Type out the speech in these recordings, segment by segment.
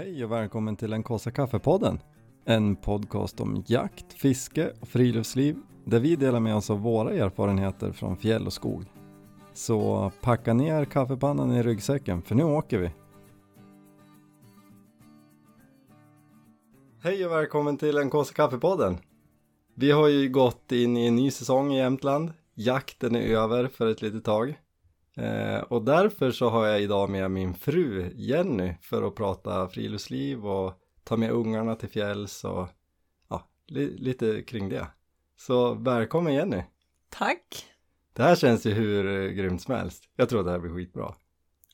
Hej och välkommen till den kaffe kaffepodden. En podcast om jakt, fiske och friluftsliv där vi delar med oss av våra erfarenheter från fjäll och skog. Så packa ner kaffepannan i ryggsäcken för nu åker vi. Hej och välkommen till den kaffe kaffepodden. Vi har ju gått in i en ny säsong i Jämtland. Jakten är över för ett litet tag. Eh, och därför så har jag idag med min fru Jenny för att prata friluftsliv och ta med ungarna till fjälls och ja, li lite kring det. Så välkommen Jenny! Tack! Det här känns ju hur eh, grymt som helst. Jag tror att det här blir skitbra.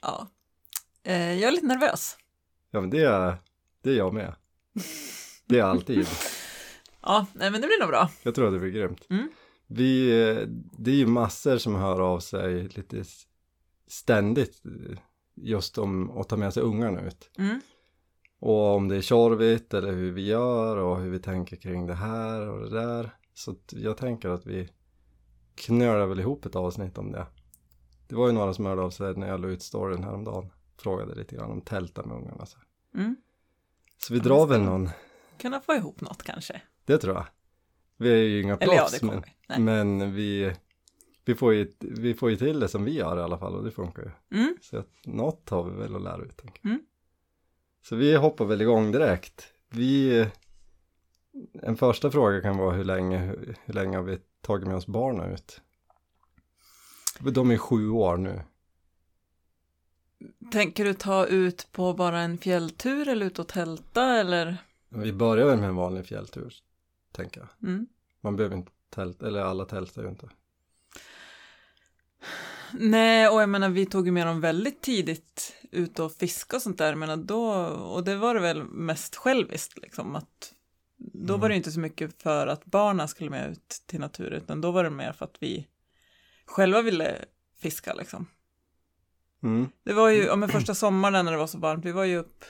Ja, eh, jag är lite nervös. Ja men det är, det är jag med. Det är alltid. ja, nej men det blir nog bra. Jag tror att det blir grymt. Mm. Vi, det är ju massor som hör av sig lite ständigt just om att ta med sig ungarna ut. Mm. Och om det är tjorvigt eller hur vi gör och hur vi tänker kring det här och det där. Så jag tänker att vi knölar väl ihop ett avsnitt om det. Det var ju några som hörde av sig när jag la ut storyn häromdagen. Frågade lite grann om tälta med ungarna. Så, mm. så vi drar väl någon. Kunna få ihop något kanske. Det tror jag. Vi är ju inga proffs ja, men, men vi, vi, får ju, vi får ju till det som vi gör i alla fall och det funkar ju. Mm. Så att något har vi väl att lära ut. Mm. Så vi hoppar väl igång direkt. Vi, en första fråga kan vara hur länge, hur, hur länge har vi tagit med oss barnen ut? De är sju år nu. Tänker du ta ut på bara en fjälltur eller ut och tälta eller? Vi börjar väl med en vanlig fjälltur, tänker jag. Mm. Man behöver inte tälta, eller alla tältar ju inte. Nej, och jag menar vi tog ju med dem väldigt tidigt ut och fiska och sånt där, men då, och det var det väl mest själviskt liksom att då mm. var det inte så mycket för att barnen skulle med ut till naturen, utan då var det mer för att vi själva ville fiska liksom. Mm. Det var ju, ja men första sommaren när det var så varmt, vi var ju upp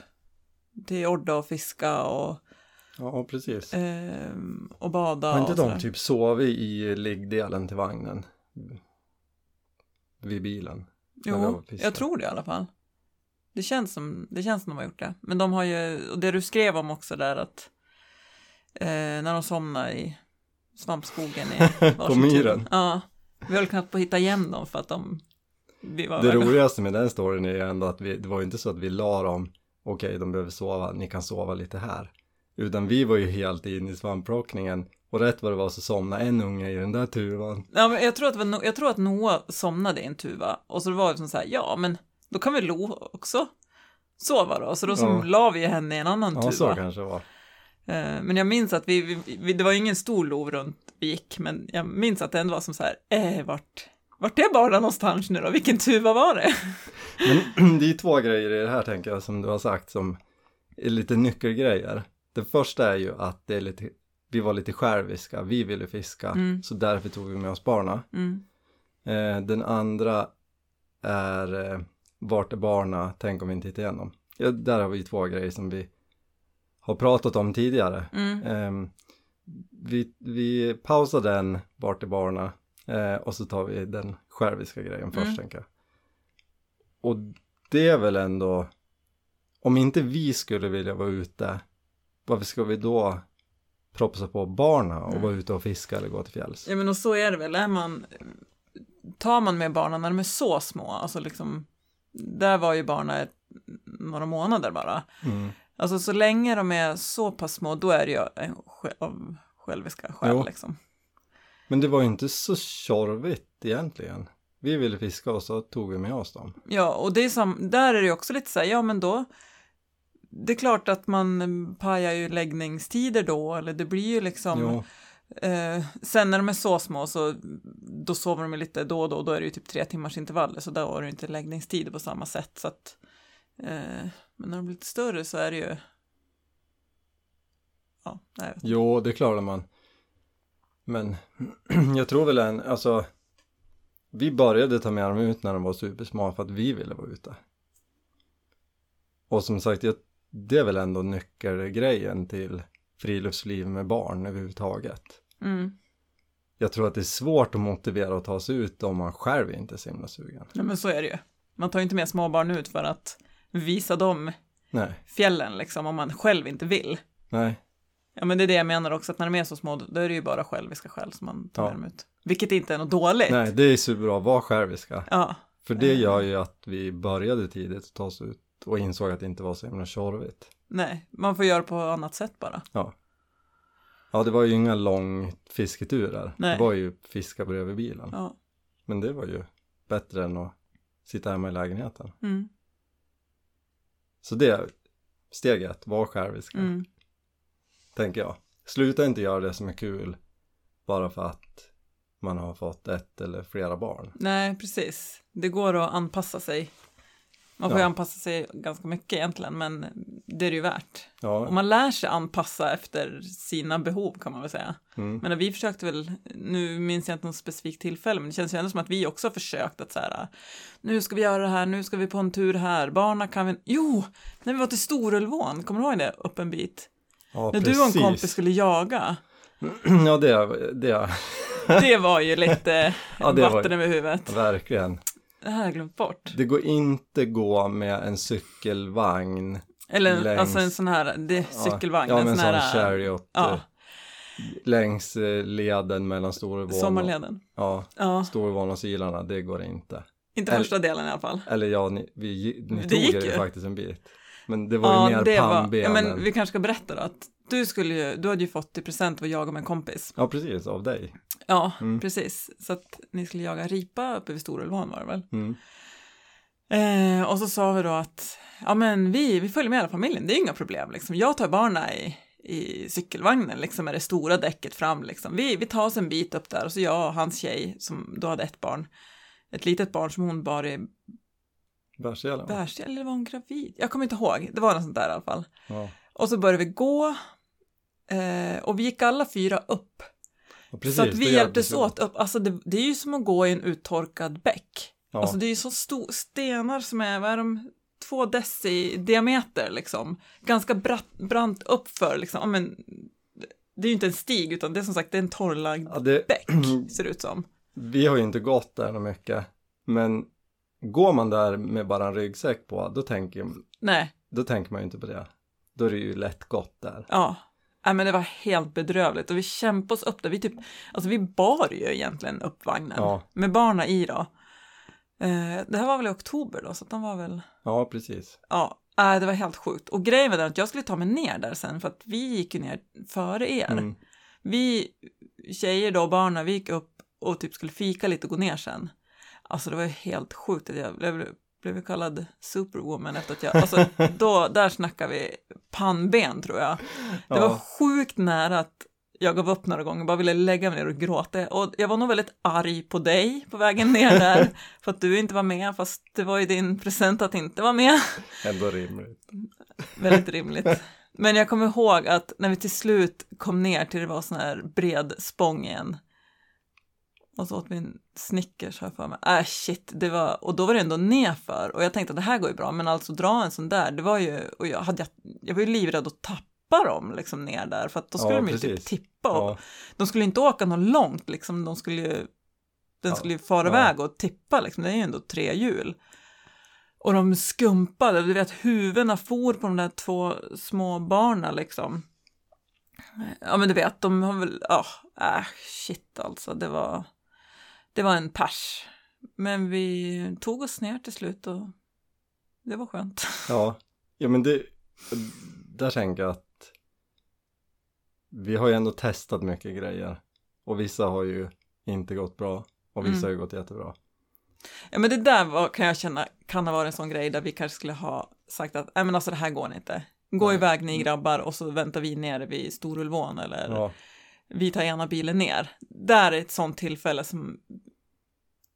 till Odda och fiska och Ja, precis. Eh, och bada. Har inte och de typ sovit i liggdelen till vagnen? Vid bilen? Jo, jag tror det i alla fall. Det känns som, det känns som de har gjort det. Men de har ju, och det du skrev om också där att eh, när de somnar i svampskogen i På myren. Ja, vi höll knappt på att hitta igen dem för att de, Det iväg. roligaste med den storyn är ju ändå att vi, det var ju inte så att vi la dem, okej de behöver sova, ni kan sova lite här. Utan vi var ju helt inne i svampplockningen och rätt vad det var så somnade en unge i den där tuvan. Ja, men jag tror att, No- jag tror att Noah somnade i en tuva och så var det som så här, ja men då kan väl Lo också sova då, så då som Ja. la vi henne i en annan Ja, tuva. så kanske det var. Eh, Men jag minns att vi, vi, vi, det var ingen stor lov runt vi gick, men jag minns att det ändå var som så här, eh, vart, vart är barnen någonstans nu då? Vilken tuva var det? Men det är ju två grejer i det här tänker jag som du har sagt som är lite nyckelgrejer. Det första är ju att det är lite, vi var lite själviska, vi ville fiska, Mm. så därför tog vi med oss barna. Mm. Eh, den andra är eh, vart är barna, tänk om vi inte hittar igen dem. Ja, där har vi två grejer som vi har pratat om tidigare. Mm. Eh, vi, vi pausar den, vart är barna, eh, och så tar vi den själviska grejen först Mm. tänker jag. Och det är väl ändå, om inte vi skulle vilja vara ute, varför ska vi då propsa på barna och Mm. vara ute och fiska eller gå till fjälls? Ja men och så är det väl, är man, tar man med barnen när de är så små, alltså liksom, där var ju barnen några månader bara. Mm. Alltså så länge de är så pass små, då är det ju sj- av själviska skäl Jo. liksom. Men det var ju inte så tjorvigt egentligen. Vi ville fiska och så tog vi med oss dem. Ja, och det är sam, där är det ju också lite så här, ja men då, det är klart att man pajar ju läggningstider då, eller det blir ju liksom, Jo, eh, sen när de är så små så, då sover de lite då och då, då är det ju typ tre timmars intervaller, så där har du inte läggningstider på samma sätt, så att, eh, men när de blir lite större så är det ju, ja, nej, jo, det klarar man. Men jag tror väl en, alltså vi började ta med dem ut när de var supersmå för att vi ville vara ute. Och som sagt, jag, det är väl ändå nyckelgrejen till friluftsliv med barn överhuvudtaget. Mm. Jag tror att det är svårt att motivera att ta sig ut om man själv inte är så himla sugen. Ja, men så är det ju. Man tar ju inte med småbarn ut för att visa dem Nej, fjällen liksom om man själv inte vill. nej, Ja men det är det jag menar också, att när de är så små då är det ju bara själviska skäl som man tar Ja. med dem ut. Vilket inte är något dåligt. nej, det är superbra, var själviska. Ja, För det gör ju att vi började tidigt att ta oss ut och insåg att det inte var så himla tjorvigt. nej, man får göra på annat sätt bara. Ja. Ja, det var ju inga lång fisketurer. Nej. Det var ju fiska bredvid bilen. Ja. Men det var ju bättre än att sitta hemma i lägenheten. Mm. Så det är steg ett, var själviska, Mm. tänker jag. Sluta inte göra det som är kul bara för att man har fått ett eller flera barn. Nej, precis. Det går att anpassa sig. Man får ju Ja. anpassa sig ganska mycket egentligen, men det är det ju värt. Ja, Och man lär sig anpassa efter sina behov kan man väl säga. mm. Men vi försökte väl, nu minns jag inte något specifikt tillfälle, men det känns ju ändå som att vi också har försökt att så här, nu ska vi göra det här, nu ska vi på en tur här, barna kan vi, jo, när vi var till Storulvån, kommer du ihåg det, upp en bit? ja när du och en kompis skulle jaga, ja, det det det var ju lite Ja, det var- vatten över huvudet. verkligen. Det här har jag glömt bort. Det går inte gå med en cykelvagn. Eller längs- alltså en sån här, det cykelvagn, Ja, en en sån här, chariot ja, eh, längs eh, leden mellan Storvån och, sommarleden. ja, Ja, Storvån och Silarna, det går inte. inte Eller- första delen i alla fall. Eller ja, ni, vi, ni Det tog er ju faktiskt en bit. Men det var ju mer det var, pannben. ja, men vi kanske ska berätta då att du skulle ju, du hade ju fått i present att jaga med en kompis. Ja, precis, av dig. Ja, Mm. precis. Så att ni skulle jaga ripa uppe vid Storulvån var det väl? Mm. Eh, och så sa vi då att, ja men vi, vi följer med hela familjen, det är inga problem liksom. Jag tar barnen i, i cykelvagnen liksom med det stora däcket fram liksom. Vi, vi tar oss en bit upp där och så jag och hans tjej som då hade ett barn, ett litet barn som hon bar i Bärselen. bärs, eller var hon gravid? Jag kommer inte ihåg, det var något sånt där i alla fall. Ja. Och så började vi gå eh, och vi gick alla fyra upp. Och precis, så att vi hjälptes åt upp. Alltså det, det är ju som att gå i en uttorkad bäck. Ja. Alltså det är ju så stor, stenar som är, vad är de, två deci i diameter liksom. Ganska bratt, brant uppför liksom. Ja, men, det är ju inte en stig utan det är som sagt det är en torrlagd ja, det, bäck ser det ut som. vi har ju inte gått där mycket. Men går man där med bara en ryggsäck på, då tänker, Nej, då tänker man ju inte på det. Då är det ju lätt gott där. ja. Nej men det var helt bedrövligt och vi kämpade oss upp där. Vi typ, alltså vi bar ju egentligen upp vagnen Ja. med barnen i då. Eh, det här var väl i oktober då så att de var väl Ja, precis. Ja, äh, det var helt sjukt. Och grejen var den att jag skulle ta mig ner där sen för att vi gick ju ner före er. Mm. Vi tjejer då, barnen, vi gick upp och typ skulle fika lite och gå ner sen. Alltså det var ju helt sjukt att jag blev, blev kallad superwoman efter att jag, alltså då, där snackar vi pannben tror jag. Det var sjukt nära att jag gav upp några gånger, bara ville lägga mig ner och gråta. Och jag var nog väldigt arg på dig på vägen ner där, för att du inte var med, fast det var ju din present att inte vara med. Ändå rimligt. Väldigt rimligt. Men jag kommer ihåg att när vi till slut kom ner till det var sån här bred spång igen. Och så åt vi en Snickers jag för mig. Äh shit, det var, och då var det ändå nerför. Och jag tänkte att det här går ju bra, men alltså dra en sån där, det var ju, och jag, hade, jag var ju livrädd att tappa dem liksom ner där, för att då skulle Ja, de ju typ precis. tippa. Och, Ja, De skulle inte åka något långt, liksom, de skulle ju, den skulle ju fara ja. iväg och tippa, liksom. det är ju ändå tre hjul. Och de skumpade, du vet huvudena for på de där två små barnen liksom. Ja men du vet, de har väl, ja, äh, shit alltså, det var, det var en pers. Men vi tog oss ner till slut och det var skönt. ja. ja men det, där tänker jag att vi har ju ändå testat mycket grejer. Och vissa har ju inte gått bra. Och vissa Mm. har ju gått jättebra. Ja men det där var, kan jag känna kan ha varit en sån grej där vi kanske skulle ha sagt att nej men alltså det här går inte. Gå Nej. iväg ni grabbar och så väntar vi nere vid Storulvån eller Ja, vi tar ena bilen ner. Där är ett sånt tillfälle som,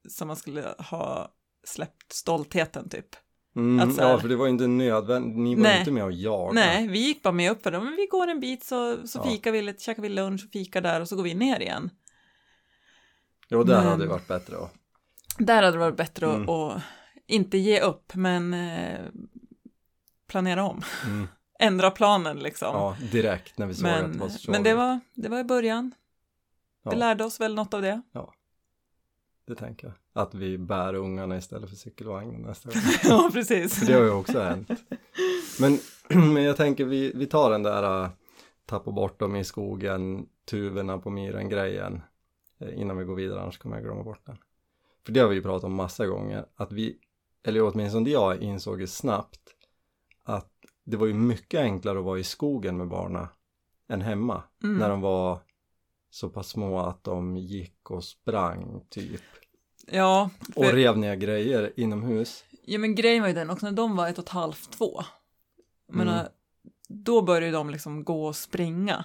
som man skulle ha släppt stoltheten typ. mm, Att så här- ja för det var ju inte nödvändigt. Ni var Nej. inte med och jagade. Nej, vi gick bara med upp för det. Men vi går en bit så, så Ja. fikar vi lite, käkar vi lunch och fikar där och så går vi ner igen. Jo, där Men- hade det varit bättre då. Där hade det varit bättre Mm. att, att inte ge upp, men eh, planera om. Mm. Ändra planen liksom. Ja, direkt när vi såg att det men, var så men det var, det var i början. Ja. Vi lärde oss väl något av det. Det tänker jag. att vi bär ungarna istället för cykelvagnen nästa gång. ja, precis. För det har ju också hänt. Men, men jag tänker vi, vi tar den där uh, tappa bort dem i skogen, tuvorna på myren grejen uh, innan vi går vidare annars kommer jag glömma bort den. För det har vi ju pratat om massa gånger att vi, eller åtminstone jag insåg ju snabbt att det var ju mycket enklare att vara i skogen med barna än hemma Mm. när de var så pass små att de gick och sprang typ Ja, och för, rev ner grejer inomhus. ja, men grejen var ju den också när de var ett och ett halvt, två. Menar, Mm. då började de liksom gå och springa.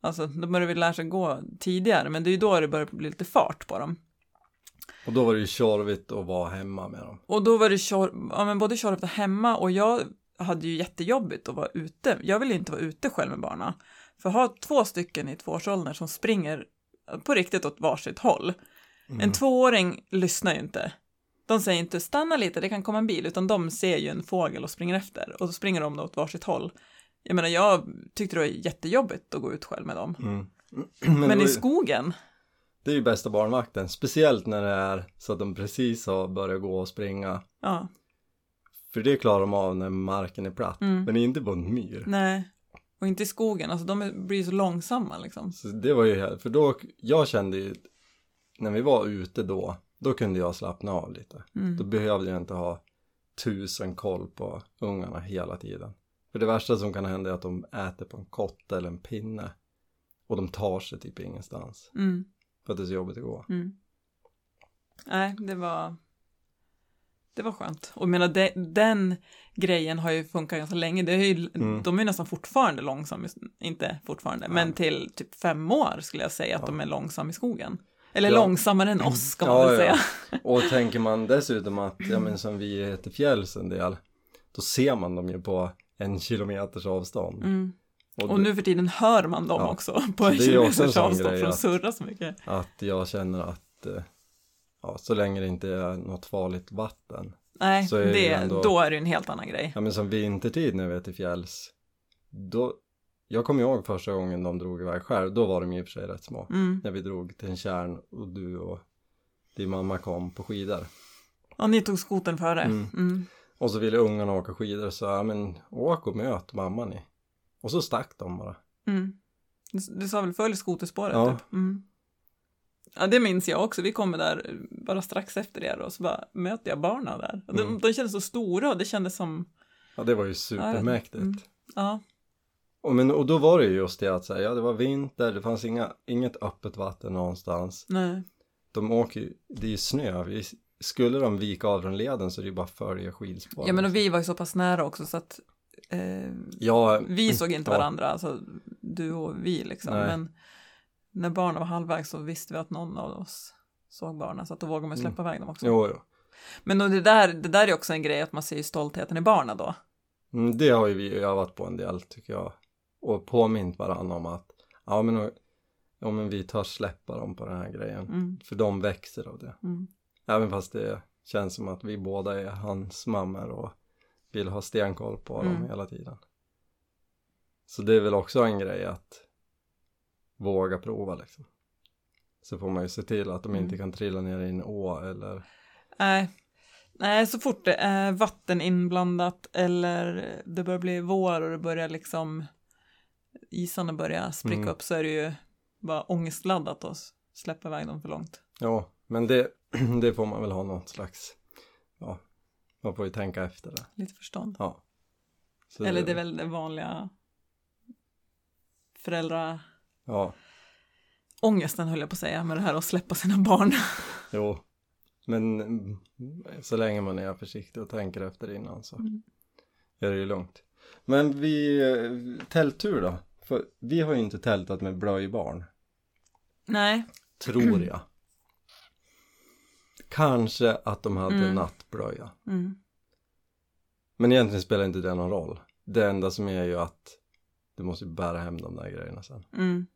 Alltså, de började väl lära sig gå tidigare, men det är ju då det börjar bli lite fart på dem. Och då var det ju tjorvigt att vara hemma med dem. Och då var det kör, ja, men både körigt hemma och jag hade ju jättejobbigt att vara ute. Jag ville inte vara ute själv med barnen. För att ha två stycken i tvåårsåldern som springer på riktigt åt varsitt håll. Mm. En tvååring lyssnar ju inte. De säger inte stanna lite, det kan komma en bil, utan de ser ju en fågel och springer efter och så springer de åt varsitt håll. Jag menar, jag tyckte det var jättejobbigt att gå ut själv med dem. Mm. Men, var i skogen, det är ju bästa barnvakten, speciellt när det är så att de precis har börjat gå och springa. ja, För det klarar de av när marken är platt, Mm. men inte på en myr. nej. Och inte i skogen, alltså de blir så långsamma liksom. Så det var ju, för då, jag kände ju, när vi var ute då, då kunde jag slappna av lite. Mm. Då behövde jag inte ha tusen koll på ungarna hela tiden. För det värsta som kan hända är att de äter på en kotte eller en pinne. Och de tar sig typ ingenstans. Mm. För att det är så jobbigt att gå. Mm. Nej, det var det var skönt. Och jag menar, de, den grejen har ju funkat ganska länge. Det är ju, Mm. De är nästan fortfarande långsamma, inte fortfarande, men till typ fem år skulle jag säga att Ja. de är långsamma i skogen. Eller Ja. långsammare än oss ska man Ja, väl ja. säga. Och tänker man dessutom att, ja men som vi till fjälls en del, då ser man dem ju på en kilometers avstånd. Mm. Och, Och nu för tiden hör man dem Ja. också på en ju kilometers avstånd för de att- surrar så mycket. att jag känner att, eh, ja så länge det inte är något farligt vatten. Nej, Så är det ändå- då är det en helt annan grej. Ja men som vintertid när vi är till fjälls, då, jag kommer ihåg första gången de drog iväg själv, då var de i och för sig rätt små. Mm. När vi drog till en kärn och du och din mamma kom på skidor. Och ni tog skoten före. Mm. Mm. Och så ville ungarna åka skidor så ja men åk och möt mamma ni. Och så stack de bara. Mm. Du, du sa väl följ skoterspåret Ja. typ? Mm. Ja, det minns jag också. Vi kommer där eh, bara strax efter er och så bara möter jag barnen där. Och de, Mm. de kändes så stora och det kändes som, Ja det var ju supermäktigt. Mm. ja, Och, men, och då var det ju just det att säga, ja det var vinter, det fanns inga, inget öppet vatten någonstans. nej, De åker ju, det är ju snö, vi, skulle de vika av från leden så är det ju bara följa skidspåren. ja men och vi var ju så pass nära också så att eh, Ja, vi såg inte ja. varandra, alltså du och vi liksom. Nej. Men när barnen var halvvägs så visste vi att någon av oss såg barnen så att då vågade man släppa iväg dem också. Jo, jo. Men och det, där, det där är också en grej att man ser ju stoltheten i barnen då. Mm, det har ju vi övat på en del tycker jag. Och påmint varandra om att, ja men, ja, men vi tar släppa dem på den här grejen. Mm, För de växer av det. mm, Även fast det känns som att vi båda är hans mammor och vill ha stenkoll på dem Mm. hela tiden. Så det är väl också en grej att våga prova liksom. Så får man ju se till att de inte Mm. kan trilla ner i en å eller Nej. Nej, så fort det är vatten inblandat eller det börjar bli vår och det börjar liksom isarna börjar spricka Mm. upp så är det ju bara ångestladdat att släppa iväg dem för långt. Ja, men det, det får man väl ha något slags, ja, man får ju tänka efter det. Lite förstånd. Ja. Så eller det är väl det vanliga föräldraångesten Ja, höll jag på att säga med det här att släppa sina barn. jo. Men mm, så länge man är försiktig och tänker efter innan så Mm. är det ju lugnt. Men vi, eh, tälttur då? För vi har ju inte tältat med blöjbarn, Nej, tror jag. Kanske att de hade Mm. nattblöja. mm. Men egentligen spelar inte det någon roll. Det enda som är ju att du måste bära hem de där grejerna sen. Mm.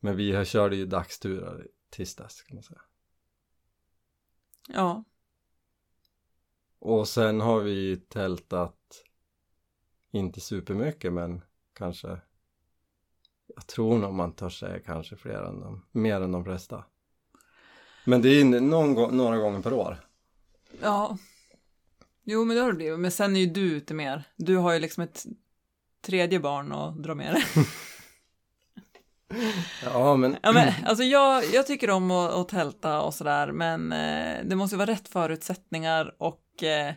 Men vi körde ju dagsturer tills dess kan man säga. ja, Och sen har vi tältat inte supermycket men kanske jag tror nog man törs säga kanske fler än de, mer än de flesta. Men det är någon, några gånger per år. Ja. Jo, men det har det blivit. Men sen är ju du ute mer. Du har ju liksom ett tredje barn att dra med dig. Ja, men Ja, men, alltså jag, jag tycker om att, att tälta och sådär, men eh, det måste ju vara rätt förutsättningar och eh,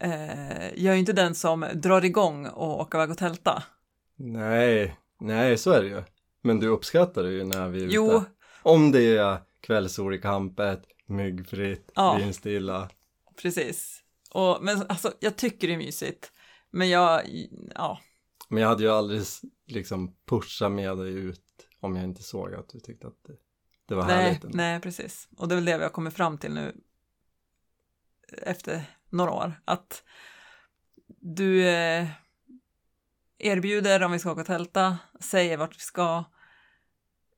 eh, jag är ju inte den som drar igång och åker iväg och tälta. nej, nej, så är det ju. Men du uppskattar det ju när vi är Jo. ute. Om det är kvällssol i kampet, myggfritt, Ja. vindstilla. Precis. Och, men alltså, jag tycker det är mysigt. Men jag, ja, Men jag hade ju aldrig liksom pushat med dig ut om jag inte såg att du tyckte att det, det var nej, härligt. ändå. nej, precis. Och det är väl det vi har kommit fram till nu efter några år, att du eh, erbjuder om vi ska åka och tälta, säger vart vi ska.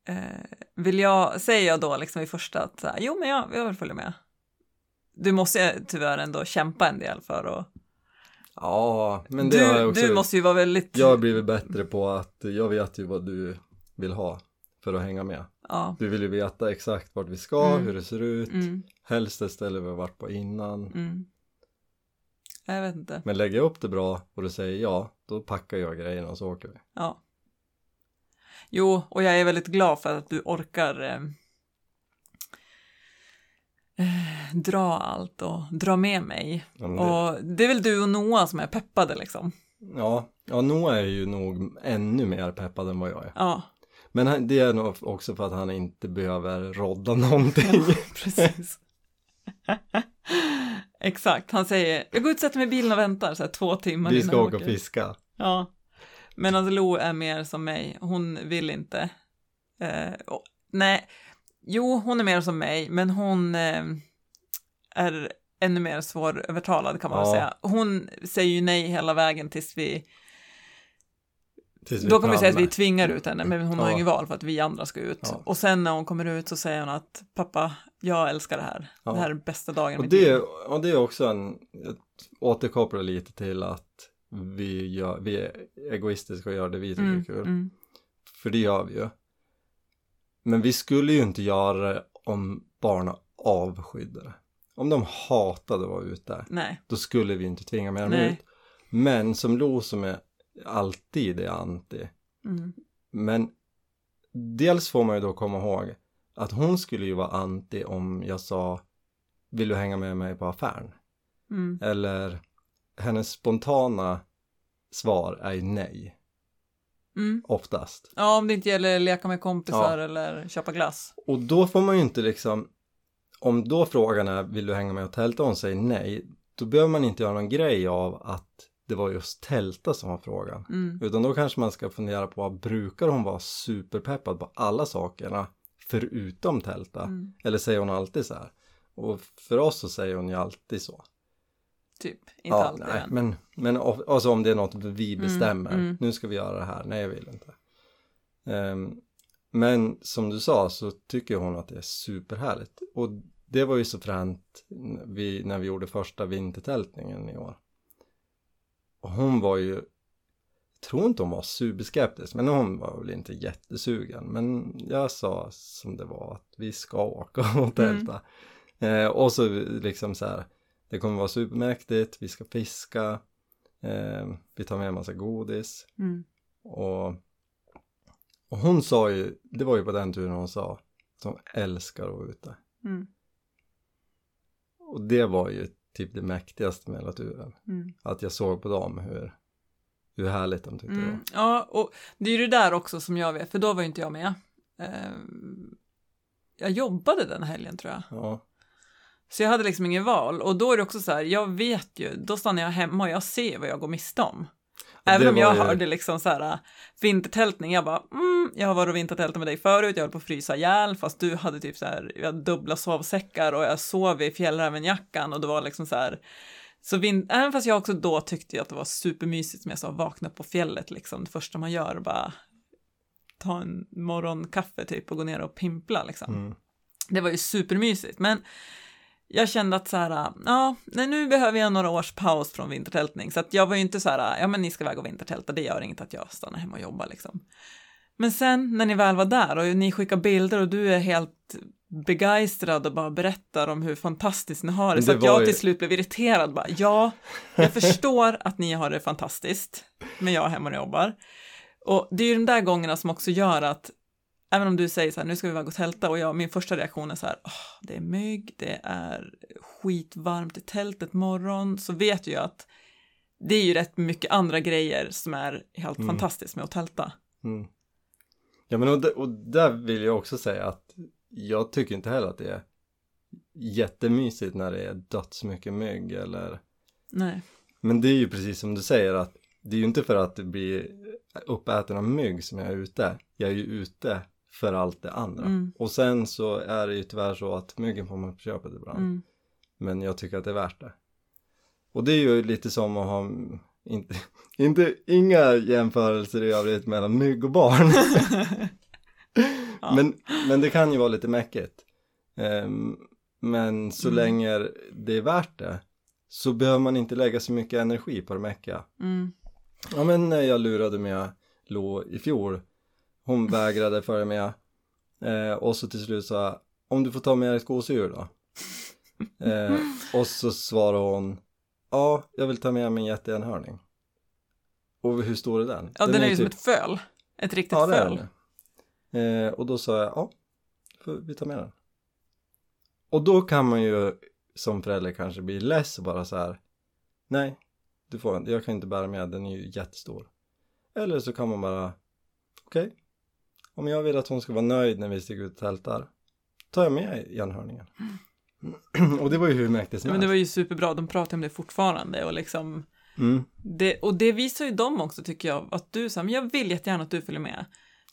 Eh, vill jag, säger jag då liksom i första att jo men jag, jag vill följa med. Du måste ju tyvärr ändå kämpa en del för att... Ja, men det har jag Du, också. du måste ju vara väldigt... Jag har blivit bättre på att jag vet ju vad du vill ha för att hänga med. Ja. Du vill ju veta exakt vart vi ska, Mm. hur det ser ut, Mm, helst ett ställe vi har varit på innan. mm. Jag vet inte. Men lägger jag upp det bra och du säger ja, då packar jag grejerna och så åker vi. Ja. Jo, och jag är väldigt glad för att du orkar eh, eh, dra allt och dra med mig. Ja, det, Och det är väl du och Noah som är peppade liksom. ja, ja, Noah är ju nog ännu mer peppad än vad jag är. Ja, Men det är nog också för att han inte behöver rodda någonting. precis. Exakt, han säger jag går ut och sätter mig i bilen och väntar så här två timmar vi ska åka och åker." fiska. Ja, alltså Lo är mer som mig, hon vill inte. Eh, och, nej, jo hon är mer som mig, men hon eh, är ännu mer svårövertalad kan man Ja. säga. Hon säger ju nej hela vägen tills vi, Tills vi då kommer vi säga att vi tvingar ut henne, men hon har Ja. inget val för att vi andra ska ut. Ja. Och sen när hon kommer ut så säger hon att pappa, jag älskar det här. Det här är bästa dagen i Och mitt det, liv. och det är också en, jag återkopplar lite till att vi, gör, vi är egoistiska och gör det vi tycker Mm, är kul. mm, För det gör vi ju. Men vi skulle ju inte göra det om barnen avskydde det. Om de hatade att vara ute, nej, då skulle vi inte tvinga med dem Nej. ut. Men som Lo som är alltid är anti. mm, Men dels får man ju då komma ihåg att hon skulle ju vara anti om jag sa vill du hänga med mig på affären? mm, Eller hennes spontana svar är ju nej, mm. oftast. Ja, om det inte gäller leka med kompisar Ja. eller köpa glass. Och då får man ju inte liksom, om då frågan är vill du hänga med och tälta och hon säger nej, då behöver man inte göra någon grej av att det var just tälta som var frågan. Mm. Utan då kanske man ska fundera på, brukar hon vara superpeppad på alla sakerna förutom tälta? Mm. Eller säger hon alltid så här? Och för oss så säger hon ju alltid så. Typ, inte alltid nej, än. men, men alltså om det är något vi bestämmer, mm. nu ska vi göra det här, nej jag vill inte. Ehm, men som du sa så tycker hon att det är superhärligt. Och det var ju så fränt vi, när vi gjorde första vintertältningen i år. Och hon var ju, jag tror inte hon var superskeptisk, men hon var väl inte jättesugen. Men jag sa som det var att vi ska åka och tälta. Eh, och så liksom så här, det kommer vara supermäktigt, vi ska fiska, eh, vi tar med en massa godis. Mm. Och, och hon sa ju, det var ju på den turen hon sa, hon älskar att vara ute. Mm. Och det var ju typ det mäktigaste med hela turen. Mm. Att jag såg på dem hur, hur härligt de tyckte det Mm. var. Ja, och det är ju det där också som jag vet, för då var ju inte jag med. Eh, jag jobbade den helgen tror jag. Ja, Så jag hade liksom ingen val. Och då är det också så här, jag vet ju, då stannar jag hemma och jag ser vad jag går miste om. Även om jag ju- hörde liksom så här vintertältning, jag bara, mm, jag har varit och vintertältat med dig förut, jag höll på att frysa ihjäl, fast du hade typ så här, vi hade dubbla sovsäckar och jag sov i fjällrävenjackan och det var liksom så här, så vin- även fast jag också då tyckte att det var supermysigt som jag sa, vakna på fjället liksom, det första man gör, bara ta en morgonkaffe typ och gå ner och pimpla liksom. mm. Det var ju supermysigt, men jag kände att så här, ja, nej, nu behöver jag några års paus från vintertältning, så att jag var ju inte så här, ja men ni ska iväg och vintertälta, det gör inget att jag stannar hemma och jobbar liksom. Men sen när ni väl var där och ni skickar bilder och du är helt begeistrad och bara berättar om hur fantastiskt ni har det, Men så det att jag ju- till slut blev irriterad bara, ja, jag förstår att ni har det fantastiskt, men jag är hemma och jobbar. Och det är ju de där gångerna som också gör att, även om du säger så här, nu ska vi iväg och tälta, och jag, min första reaktion är så här, "Åh, det är mygg, det är skitvarmt i tältet morgon, så vet jag att det är ju rätt mycket andra grejer som är helt Mm. fantastiskt med att tälta. Mm. Ja men och, och där vill jag också säga att jag tycker inte heller att det är jättemysigt när det är dödsmycket mygg eller Nej. Men det är ju precis som du säger att det är ju inte för att det blir uppäten av mygg som jag är ute. Jag är ju ute för allt det andra. Mm. Och sen så är det ju tyvärr så att myggen får man på köpet ibland. Mm. Men jag tycker att det är värt det. Och det är ju lite som att ha, inte, inte inga jämförelser i övrigt mellan mygg och barn. Ja. men, men det kan ju vara lite mäckigt. Ehm, men så Mm. länge det är värt det så behöver man inte lägga så mycket energi på det mäckiga. Mm. Ja men när jag lurade med Lo i fjol, hon vägrade följa med eh, och så till slut sa om du får ta med dig skosur då? Eh, och så svarade hon, ja jag vill ta med mig en jätteenhörning. Och hur stor är den? Ja, den, är ju som typ- ett föl. Ett riktigt Ja föl. den. Eh, och då sa jag, ja, vi ta med den. Och då kan man ju som förälder kanske bli less och bara så här, nej, du får inte, jag kan inte bära med, den är ju jättestor. Eller så kan man bara, okej, om jag vill att hon ska vara nöjd när vi stiger ut och tältar, tar jag med enhörningen. och det var ju hur mäktigt som Ja, men det var ju superbra, de pratar om det fortfarande och liksom Mm. det, och det visar ju dem också tycker jag, att du sa, men jag vill jättegärna att du följer med.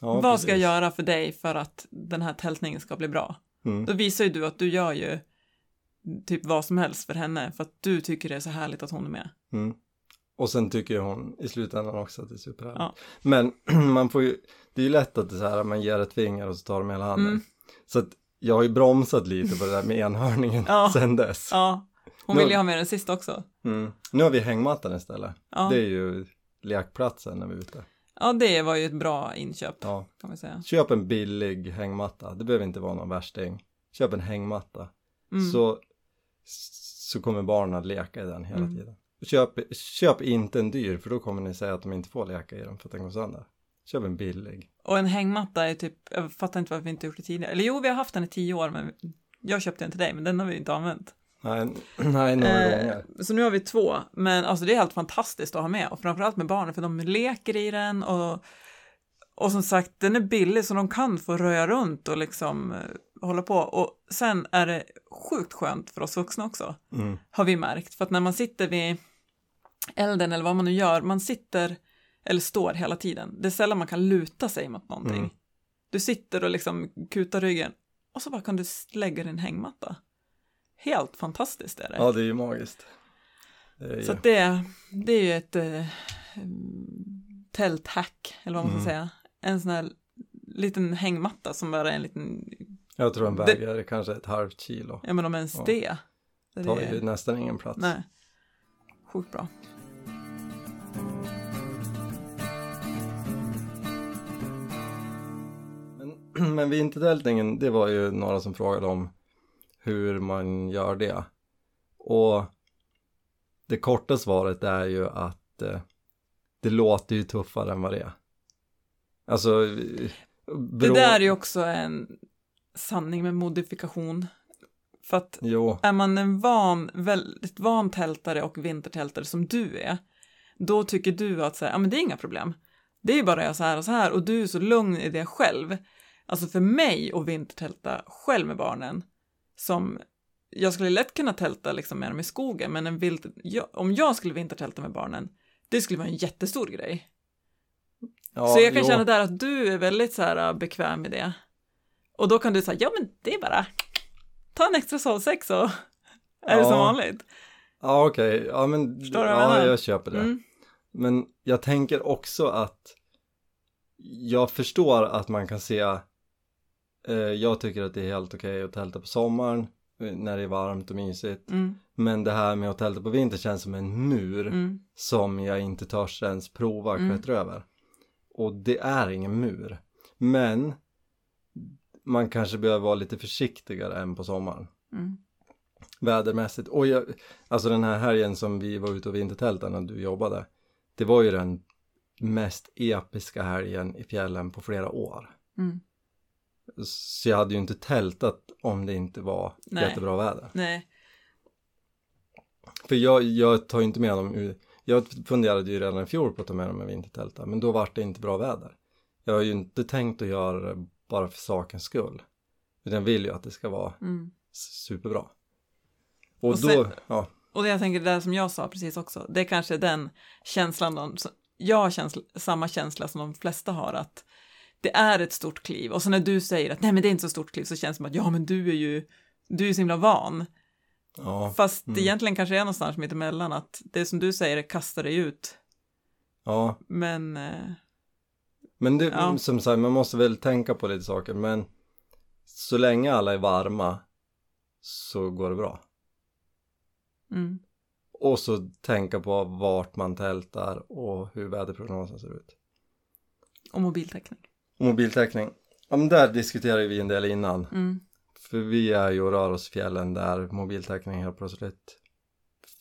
Ja, Vad ska jag precis. göra för dig för att den här tältningen ska bli bra? Mm. Då visar ju du att du gör ju typ vad som helst för henne för att du tycker det är så härligt att hon är med. Mm. Och sen tycker hon i slutändan också att det är superhärligt. Ja. Men man får ju, det är ju lätt att det är så här, man ger ett finger och så tar de hela handen. Mm. Så att jag har ju bromsat lite på det där med enhörningen Ja. sen dess. Ja, hon Nu- ville ju ha med den sist också. Mm. Nu har vi hängmattan istället. Ja. Det är ju lekplatsen när vi är ute. ja, det var ju ett bra inköp Ja. kan vi säga. Köp en billig hängmatta. Det behöver inte vara någon värsting. Köp en hängmatta. Mm. Så, så kommer barnen att leka i den hela Mm. tiden. Köp, köp inte en dyr för då kommer ni säga att de inte får leka i den för att den går sönder. Köp en billig. Och en hängmatta är typ, jag fattar inte varför vi inte gjort det tidigare. Eller jo, vi har haft den i tio år, men jag köpte den till dig, men den har vi inte använt. Nej, nej några Eh, gånger. så nu har vi två, men alltså det är helt fantastiskt att ha med och framförallt med barnen för de leker i den och, och som sagt den är billig så de kan få röja runt och liksom eh, hålla på och sen är det sjukt skönt för oss vuxna också Mm. har vi märkt för att när man sitter vid elden eller vad man nu gör, man sitter eller står hela tiden. Det är sällan man kan luta sig mot någonting. Mm. Du sitter och liksom kutar ryggen och så bara kan du lägga din hängmatta. Helt fantastiskt är det. Ja, det är ju magiskt. Det är Så ju... att det, det är ju ett eh, tälthack, eller vad man ska Mm. säga. En sån här liten hängmatta som bara är en liten, Jag tror den det- väger kanske ett halvt kilo. ja men om ens Ja. det. det Tar ju nästan ingen plats. Nej. Sjukt bra. Men, vintertältningen, det var ju några som frågade om hur man gör det. Och det korta svaret är ju att eh, det låter ju tuffare än vad det är. Alltså, eh, Det där är ju också en sanning med modifikation. För att Jo, är man en van, väldigt van tältare och vintertältare som du är, då tycker du att så här, ja men det är inga problem. Det är ju bara göra så här och så här och du är så lugn i det själv. Alltså för mig att vintertälta själv med barnen, som jag skulle lätt kunna tälta liksom med dem i skogen, men en vilt, jag, om jag skulle vintertälta med barnen, det skulle vara en jättestor grej. ja, så jag kan jo. känna där att du är väldigt så här äh, bekväm med det. Och då kan du säga, ja men det är bara, ta en extra sovsäck så är det Ja. som vanligt. Ja, okej. Ja, men Förstår du jag ja, menar? jag köper det. Mm. Men jag tänker också att jag förstår att man kan se jag tycker att det är helt okej att tälta på sommaren eh, när det är varmt och mysigt. Mm, Men det här med att tälta på vintern känns som en mur mm, som jag inte törs ens prova att Mm. klättra över. Och det är ingen mur. Men man kanske behöver vara lite försiktigare än på sommaren. Mm. Vädermässigt. Och jag, alltså den här helgen som vi var ute och vintertältade när du jobbade. Det var ju den mest episka helgen i fjällen på flera år. Mm. Så jag hade ju inte tältat om det inte var Nej. jättebra väder. Nej, För jag, jag tar ju inte med dem jag funderade ju redan i fjol på att ta med dem i vintertälta, men då var det inte bra väder. Jag har ju inte tänkt att göra det bara för sakens skull. Utan vill ju att det ska vara mm. superbra. Och, Och då, sen- ja, Och jag tänker, det där som jag sa precis också, det är kanske den känslan, de, jag har känsla, samma känsla som de flesta har, att det är ett stort kliv. Och så när du säger att nej men det är inte så stort kliv så känns det som att ja men du är ju, du är så himla van. ja, Fast Mm. det egentligen kanske är någonstans mitt emellan att det som du säger kastar dig ut. ja. Men eh, Men det, Ja. som sagt, man måste väl tänka på lite saker, men så länge alla är varma så går det bra. mm, Och så tänka på vart man tältar och hur väderprognosen ser ut. och mobiltäckning. Och mobiltäckning. Ja men där diskuterade vi en del innan. Mm, För vi är ju och rör oss i fjällen där mobiltäckning helt plötsligt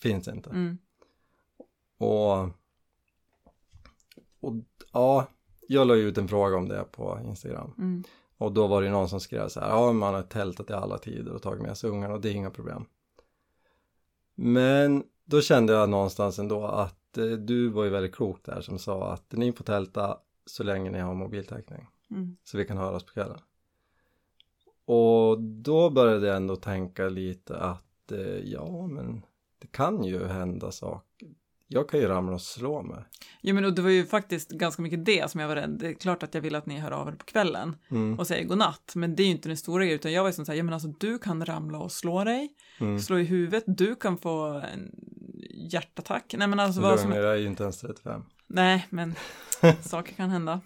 finns inte. mm, Och, och ja, jag la ju ut en fråga om det på Instagram. mm, Och då var det någon som skrev så här, ja man har tältat i alla tider och tagit med sig ungarna och det är inga problem. Men då kände jag någonstans ändå att eh, du var ju väldigt klok där som sa att ni får tälta så länge ni har mobiltäckning. mm, Så vi kan höras på kvällen. Och då började jag ändå tänka lite att eh, ja men det kan ju hända saker. Jag kan ju ramla och slå mig. Jo men och det var ju faktiskt ganska mycket det som jag var rädd. Det är klart att jag vill att ni hör av er på kvällen Mm, och säger godnatt. Men det är ju inte den stora grejen utan jag var ju som såhär, ja men alltså du kan ramla och slå dig. mm. slå i huvudet, du kan få en hjärtattack. Nej men alltså vad som... Jag är ju inte ens 35. Nej men saker kan hända.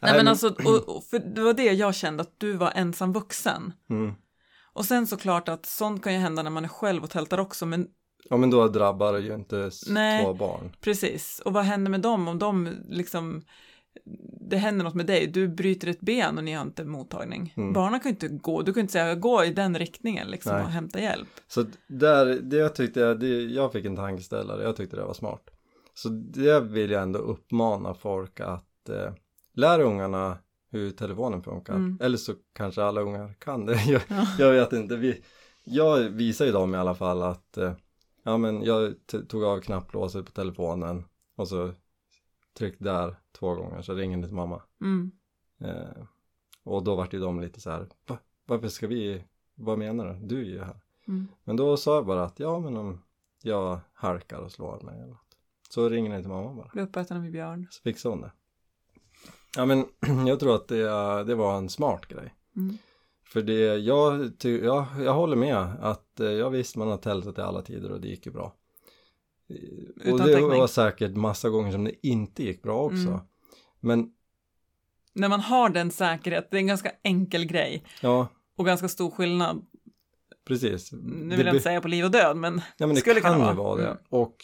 Nej men alltså, och, och, för det var det jag kände att du var ensam vuxen. Mm. Och sen såklart att sånt kan ju hända när man är själv och tältar också, men Ja men då drabbar det ju inte Nej. två barn. precis. Och vad händer med dem om de liksom, det händer något med dig, du bryter ett ben och ni har inte mottagning. Mm. Barnen kan ju inte gå, du kan inte säga gå i den riktningen liksom Nej. och hämta hjälp. Så där, det jag tyckte jag, jag fick en tankeställare, jag tyckte det var smart. Så det vill jag ändå uppmana folk att eh, lära ungarna hur telefonen funkar. Mm. Eller så kanske alla ungar kan det. Jag, Ja. jag vet inte. Vi, jag visar ju dem i alla fall att eh, ja men jag tog av knapplåset på telefonen och så tryckte där två gånger så ringer det till mamma. Mm. Eh, och då vart ju de lite så här, Va? varför ska vi, vad menar du? Du är ju här. Mm. Men då sa jag bara att ja men om jag halkar och slår mig eller något. Så ringer ni till mamma bara. Bli uppäten av en björn. Så fixar hon det. Ja men jag tror att det, det var en smart grej. Mm. För det, jag, ty, jag, jag håller med att eh, jag visste man har tältat i alla tider och det gick ju bra. Eh, Utan och det täckning. var säkert massa gånger som det inte gick bra också. Mm. Men När man har den säkerhet, det är en ganska enkel grej ja, och ganska stor skillnad. precis. Nu Det vill jag be- inte säga på liv och död, men Ja men det Skulle kan kunna vara. vara det. Mm. Och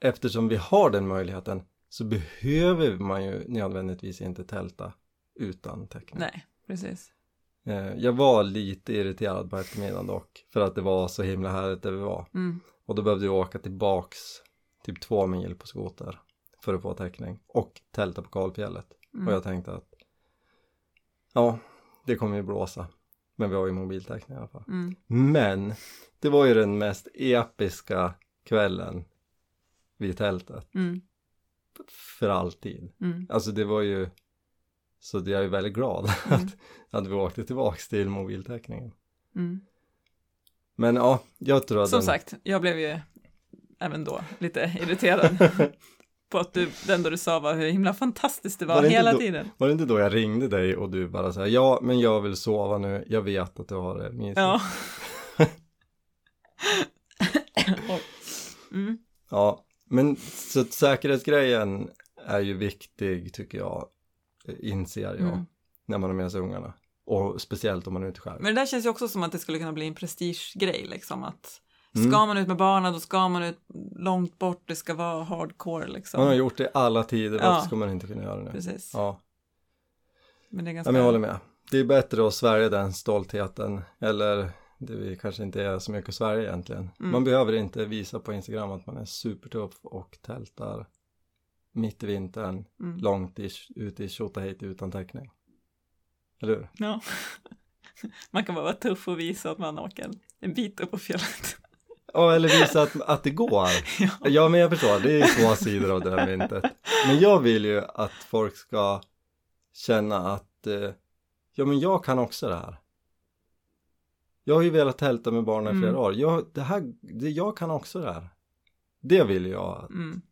eftersom vi har den möjligheten så behöver man ju nödvändigtvis inte tälta utan täckning. nej, precis. Eh, Jag var lite irriterad på eftermiddagen dock för att det var så himla härligt där vi var. Mm. Och då behövde jag åka tillbaks typ två mil på skoter för att få täckning och tälta på kalfjället. Mm. Och jag tänkte att ja, det kommer ju blåsa. Men vi har ju mobiltäckning i alla fall. Mm. Men det var ju den mest episka kvällen vid tältet Mm. för alltid. Mm. Alltså det var ju så det är jag är väldigt glad Mm. att, att vi åkte tillbaks till mobiltäckningen. Mm. Men ja, jag tror att Som den, sagt, jag blev ju även då lite irriterad på att du, den då du sa var hur himla fantastiskt det var, Var det hela då- tiden. var det inte då jag ringde dig och du bara sa ja men jag vill sova nu, jag vet att du har det mysigt. Ja. Mm. Ja, men så säkerhetsgrejen är ju viktig tycker jag, eh, inser jag, Mm. när man har med sig ungarna. Och speciellt om man är ute själv. Men det där känns ju också som att det skulle kunna bli en prestigegrej liksom att Mm. ska man ut med barnen då ska man ut långt bort, det ska vara hardcore liksom. Man har gjort det i alla tider, varför Ja. ska man inte kunna göra det nu? Precis. Ja, Men det är ja ganska... men jag håller med. det är bättre att svälja den stoltheten eller det kanske inte är så mycket svälja egentligen. Mm. Man behöver inte visa på Instagram att man är supertuff och tältar mitt i vintern Mm. långt i, ute i Tjotahejti utan täckning. Eller hur? Ja. Man kan bara vara tuff och visa att man åker en bit upp på fjället. Ja, eller visa att, att det går. Ja. Ja, men jag förstår, det är två sidor av det där myntet. Men jag vill ju att folk ska känna att, eh, ja men jag kan också det här. Jag har ju velat tälta med barnen i flera Mm. år. Jag, det här, det, jag kan också det här. Det vill jag. Mm.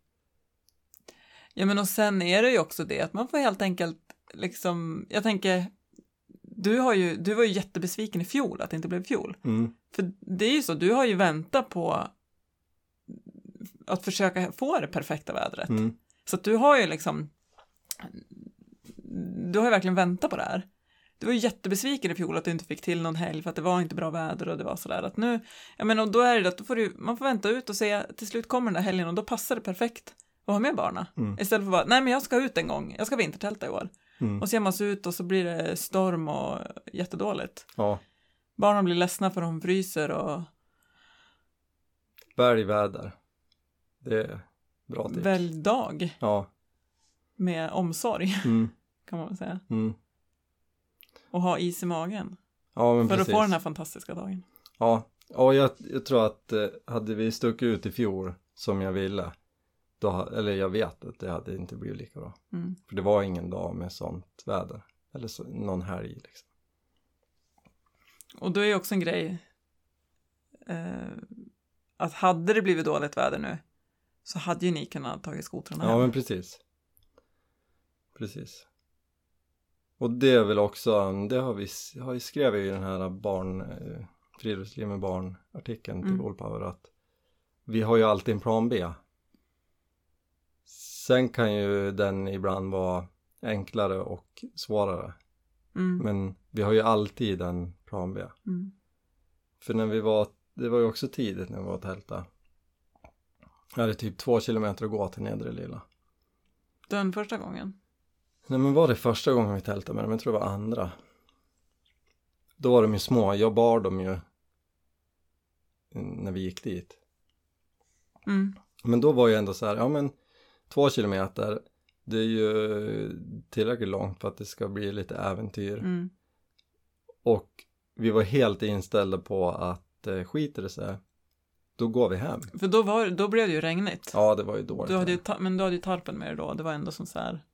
Ja men och sen är det ju också det att man får helt enkelt liksom, jag tänker, du, har ju, du var ju jättebesviken i fjol att det inte blev fjol. Mm, För det är ju så, du har ju väntat på att försöka få det perfekta vädret. mm, Så att du har ju liksom, du har ju verkligen väntat på det här. Du var ju jättebesviken i fjol att du inte fick till någon helg för att det var inte bra väder och det var sådär att nu, menar och då är det att då får du, man får vänta ut och se, till slut kommer den där helgen och då passar det perfekt att ha med barnen. mm, Istället för att bara, nej men jag ska ut en gång, jag ska vintertälta i år. Mm. Och så ger man sig ut och så blir det storm och jättedåligt. Ja, Barnen blir ledsna för de fryser och välj väder. Det är bra tips. välj dag Ja, med omsorg mm, kan man väl säga. mm. Och ha is i magen Ja, men för precis. att få den här fantastiska dagen. Ja, och jag, jag tror att eh, hade vi stuckit ut i fjol som jag ville, då, eller jag vet att det hade inte blivit lika bra. Mm. För det var ingen dag med sånt väder, eller så, någon helg liksom. Och då är ju också en grej eh, att hade det blivit dåligt väder nu så hade ju ni kunnat tagit skotrarna Ja, hem. men precis. Precis. Och det är väl också, det har vi, har vi skrev i den här barn, eh, friluftsliv med barn artikeln till Mm. Wallpower att vi har ju alltid en plan B. Sen kan ju den ibland vara enklare och svårare. Mm. Men vi har ju alltid en plan B. Mm. För när vi var, det var ju också tidigt när vi var och tälta. Jag hade typ två kilometer att gå till Nedre Lilla. Den första gången. Nej men var det första gången vi tältade med dem? Jag tror det var andra. Då var de ju små, jag bar dem ju när vi gick dit. Mm. Men då var ju ändå så här, ja men två kilometer, det är ju tillräckligt långt för att det ska bli lite äventyr. Mm. Och vi var helt inställda på att eh, skiter det sig, då går vi hem. För då, var, då blev det ju regnigt. Ja, det var ju dåligt. Du hade ju men du hade ju tarpen med dig då. Det var ändå som så här.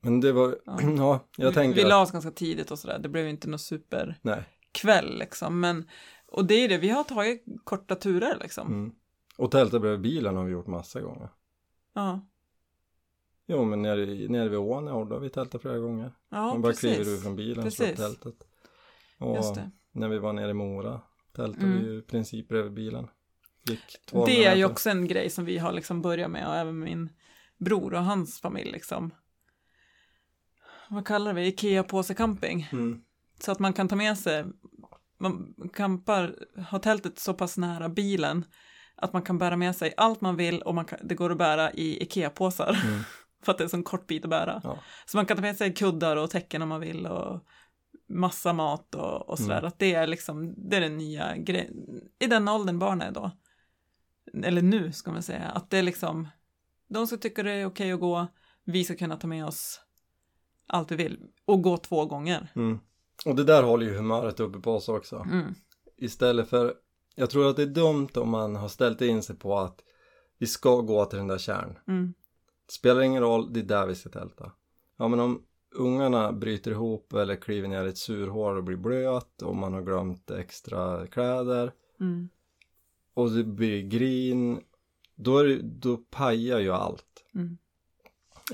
Men det var, Ja. ja, jag vi, tänker vi la oss ganska tidigt och sådär. Det blev ju inte någon superkväll liksom. Men, och det är det, vi har tagit korta turer liksom. Mm. Och tälta bredvid bilen har vi gjort massa gånger. Ja, Jo men nere, i- nere vid ån, ja, då har vi tältat flera gånger. ja Man bara kliver ur precis. från bilen och slår upp tältet. Och Just det. när vi var nere i Mora tältade Mm. vi ju i princip bredvid bilen. Gick 200 Det är ju meter. också en grej som vi har liksom börjat med och även min bror och hans familj liksom. Vad kallar vi Ikea-påse camping. Mm. Så att man kan ta med sig, man campar, har tältet så pass nära bilen att man kan bära med sig allt man vill och man kan, det går att bära i Ikea-påsar. Mm. För att det är en sån kort bit att bära. Ja. Så man kan ta med sig kuddar och täcken om man vill och massa mat och, och sådär. Mm. Att det är liksom, det är den nya grejen. I den åldern barn är då. Eller nu ska man säga. Att det är liksom, de ska tycka det är okej att gå. Vi ska kunna ta med oss allt vi vill. Och gå två gånger. Mm. Och det där håller ju humöret uppe på oss också. Mm. Istället för, jag tror att det är dumt om man har ställt in sig på att vi ska gå till den där kärn. Mm. Spelar ingen roll, det är där vi ska tälta. Ja men om ungarna bryter ihop eller kliver ner i ett surhål och blir blöt och man har glömt extra kläder Mm. och det blir grin då, är då pajar ju allt. Mm.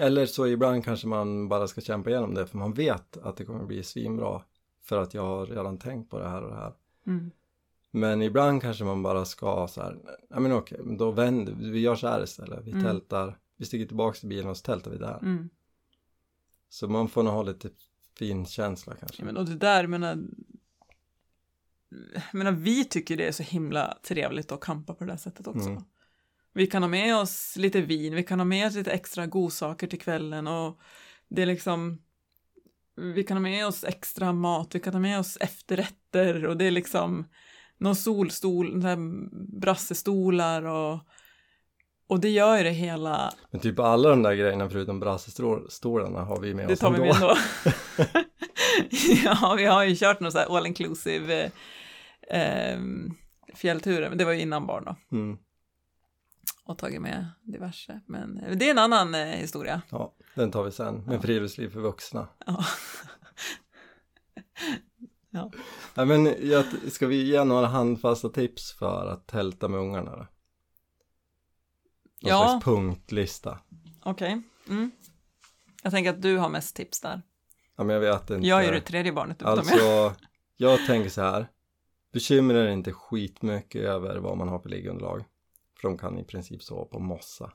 Eller så ibland kanske man bara ska kämpa igenom det för man vet att det kommer bli svinbra för att jag har redan tänkt på det här och det här. Mm. Men ibland kanske man bara ska så här, ja men okej, men då vänder vi, vi gör så här istället. Vi Mm. tältar, vi sticker tillbaks till bilen och så tältar vi där. Mm. Så man får nog ha lite fin känsla kanske. Ja, men, och det där, jag menar, jag menar, vi tycker det är så himla trevligt att campa på det där sättet också. Mm. Vi kan ha med oss lite vin, vi kan ha med oss lite extra godsaker till kvällen och det är liksom, vi kan ha med oss extra mat, vi kan ha med oss efterrätter och det är liksom någon solstol, där brassestolar och, och det gör ju det hela. Men typ alla de där grejerna förutom brassestolarna har vi med det oss tar vi ändå. med ändå. ja, vi har ju kört någon så här all inclusive eh, fjällturer, men det var ju innan barn då. Mm. Och tagit med diverse, men det är en annan eh, historia. Ja, den tar vi sen. Med friluftsliv för vuxna. Ja. Ja. Ja, men jag, ska vi ge några handfasta tips för att tälta med ungarna då? Någon Ja. slags punktlista. Okej. Mm. Jag tänker att du har mest tips där. Ja, men jag vet inte. Jag är det tredje barnet mig. Alltså, jag tänker så här. Bekymra er inte skitmycket över vad man har för liggunderlag. För de kan i princip sova på mossa.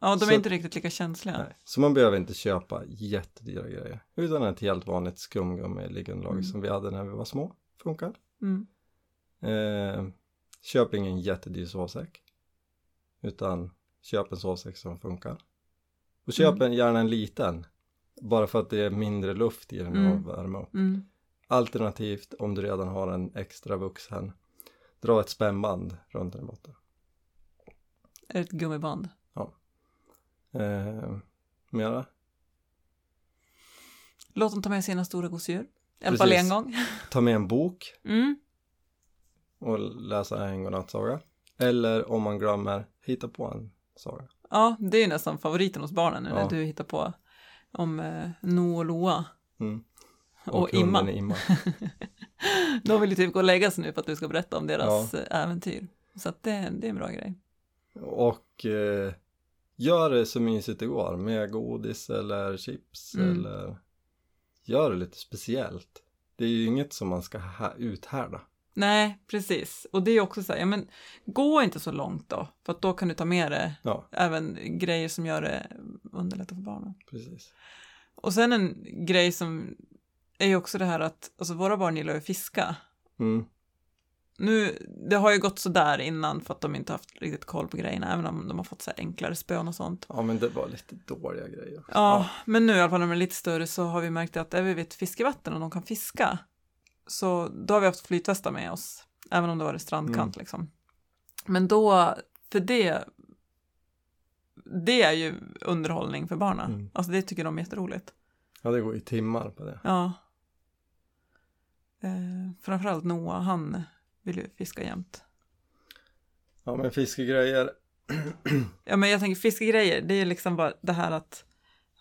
Ja, de är så- inte riktigt lika känsliga. Nej. Så man behöver inte köpa jättedyra grejer. Utan ett helt vanligt skumgummi liggunderlag Mm. som vi hade när vi var små. Funkar. Mm. Eh, köp ingen jättedyr sovsäck. Utan köp en sovsäck som funkar. Och köp Mm. en, gärna en liten. Bara för att det är mindre luft i den Mm. att värma upp. Mm. Alternativt om du redan har en extra vuxen. Dra ett spännband runt den i botten. Ett gummiband. Eh, mera? Låt dem ta med sina stora gosedjur. I alla fall en gång. Ta med en bok Mm. och läsa en godnattsaga. Eller om man glömmer, hitta på en saga. Ja, det är ju nästan favoriten hos barnen nu Ja. när du hittar på om eh, No och Loa. Mm. Och hunden Imma. Imma. De vill ju typ gå och lägga sig nu för att du ska berätta om deras eh, äventyr. Så att det, det är en bra grej. Och eh, gör det så mysigt det går med godis eller chips Mm. eller gör det lite speciellt. Det är ju inget som man ska uthärda. Nej, precis. Och det är också så här, ja men gå inte så långt då, för att då kan du ta med det Ja, även grejer som gör det underlättar för barnen. precis. Och sen en grej som är ju också det här att, alltså våra barn gillar ju att fiska. Mm. Nu, det har ju gått så där innan för att de inte haft riktigt koll på grejerna, även om de har fått så här enklare spön och sånt. Ja, men det var lite dåliga grejer. också. Ja, men nu i alla fall när de är lite större så har vi märkt att är vi vid ett fiskevatten och de kan fiska, så då har vi haft flytvästar med oss, även om det var det strandkant liksom. Men då, för det, det är ju underhållning för barnen. Mm. Alltså det tycker de är jätteroligt. Ja, det går ju timmar på det. Ja. Eh, framförallt Noah, han vill ju fiska jämt. Ja, men fiskegrejer. Ja, men jag tänker fiskegrejer, det är liksom bara det här att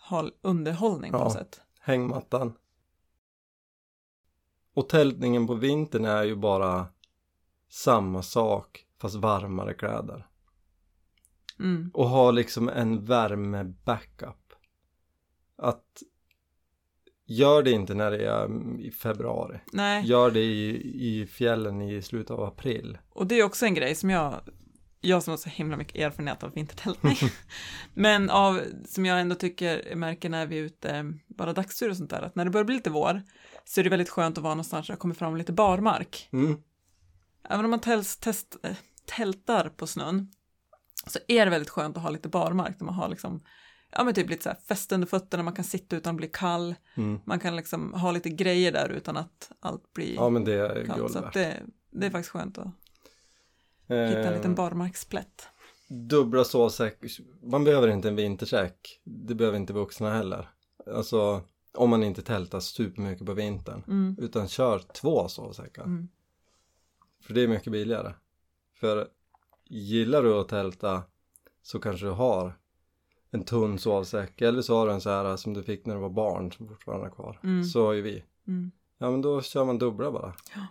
ha underhållning på Ja. något sätt. hängmattan. Och tältningen på vintern är ju bara samma sak fast varmare kläder. Mm. Och ha liksom en värme-backup. Att gör det inte när det är i februari. Nej, Gör det i, i fjällen i slutet av april. och det är också en grej som jag, jag som har så himla mycket erfarenhet av vintertältning, men av, som jag ändå tycker märker när vi är ute, bara dagstur och sånt där, att när det börjar bli lite vår, så är det väldigt skönt att vara någonstans där det kommer fram lite barmark. Mm. Även om man täls, test, äh, tältar på snön, så är det väldigt skönt att ha lite barmark, där man har liksom, ja men typ lite så här fäste under fötterna, man kan sitta utan att bli kall, Mm. man kan liksom ha lite grejer där utan att allt blir Ja men det är kallt. guld värt. det, det är faktiskt skönt att hitta en liten Eh, barmarksplätt. dubbla sovsäck. Man behöver inte en vintersäck. Det behöver inte vuxna heller. Alltså om man inte tältar supermycket på vintern. Mm. Utan kör två sovsäckar. Mm. För det är mycket billigare. För gillar du att tälta så kanske du har en tunn sovsäck. Eller så har du en så här som du fick när du var barn som fortfarande är kvar. Mm. Så har ju vi. Mm. Ja men då kör man dubbla bara. Ja.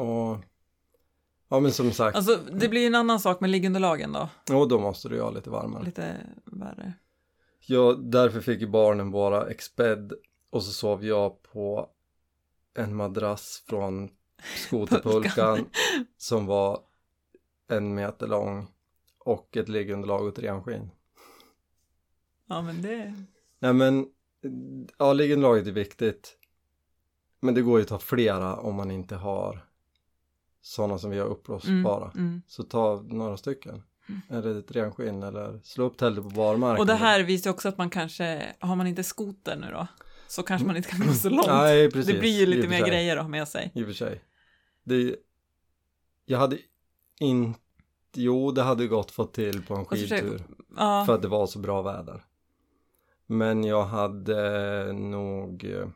Och Ja men som sagt. Alltså det blir en annan sak med liggunderlagen då, Och då måste du ha lite varmare. lite värre. Ja, därför fick ju barnen vara exped och så sov jag på en madrass från skoterpulkan som var en meter lång och ett liggunderlag och ett renskinn. Ja men det, Nej men, ja liggunderlaget är viktigt. Men det går ju att ta flera om man inte har sådana som vi har mm, uppblåsbara. mm. Så ta några stycken. Eller ett renskinn eller slå upp tältet på barmark. Och det här visar ju också att man kanske, har man inte skoter nu då, så kanske man inte kan gå så långt. Nej, precis. det blir ju lite för mer sig. grejer att ha med sig. I och för sig. Det, jag hade inte, jo det hade gått fått till på en Och så försöker- skidtur. Ja, För att det var så bra väder. Men jag hade nog eh,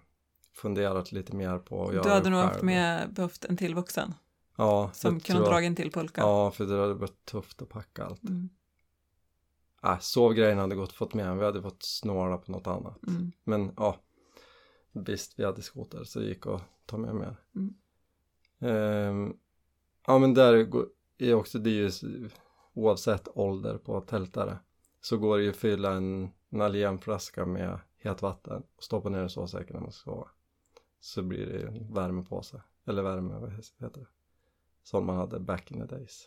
funderat lite mer på att göra du hade nog haft med, behövt en till vuxen Ja, som kunde dra en till pulka. Ja, för det hade varit tufft att packa allt. Mm, Äh, sovgrejen hade gått fått med, vi hade fått snåla på något annat. mm, Men ja, visst vi hade skoter så det gick att ta med mer. Mm. Ehm, ja men där är också, det är ju oavsett ålder på tältare så går det ju att fylla en Nalgene-flaska med hetvatten och stoppa ner i sovsäcken när man ska sova. Så blir det en värmepåse, eller värme, vad heter det? Som man hade back in the days.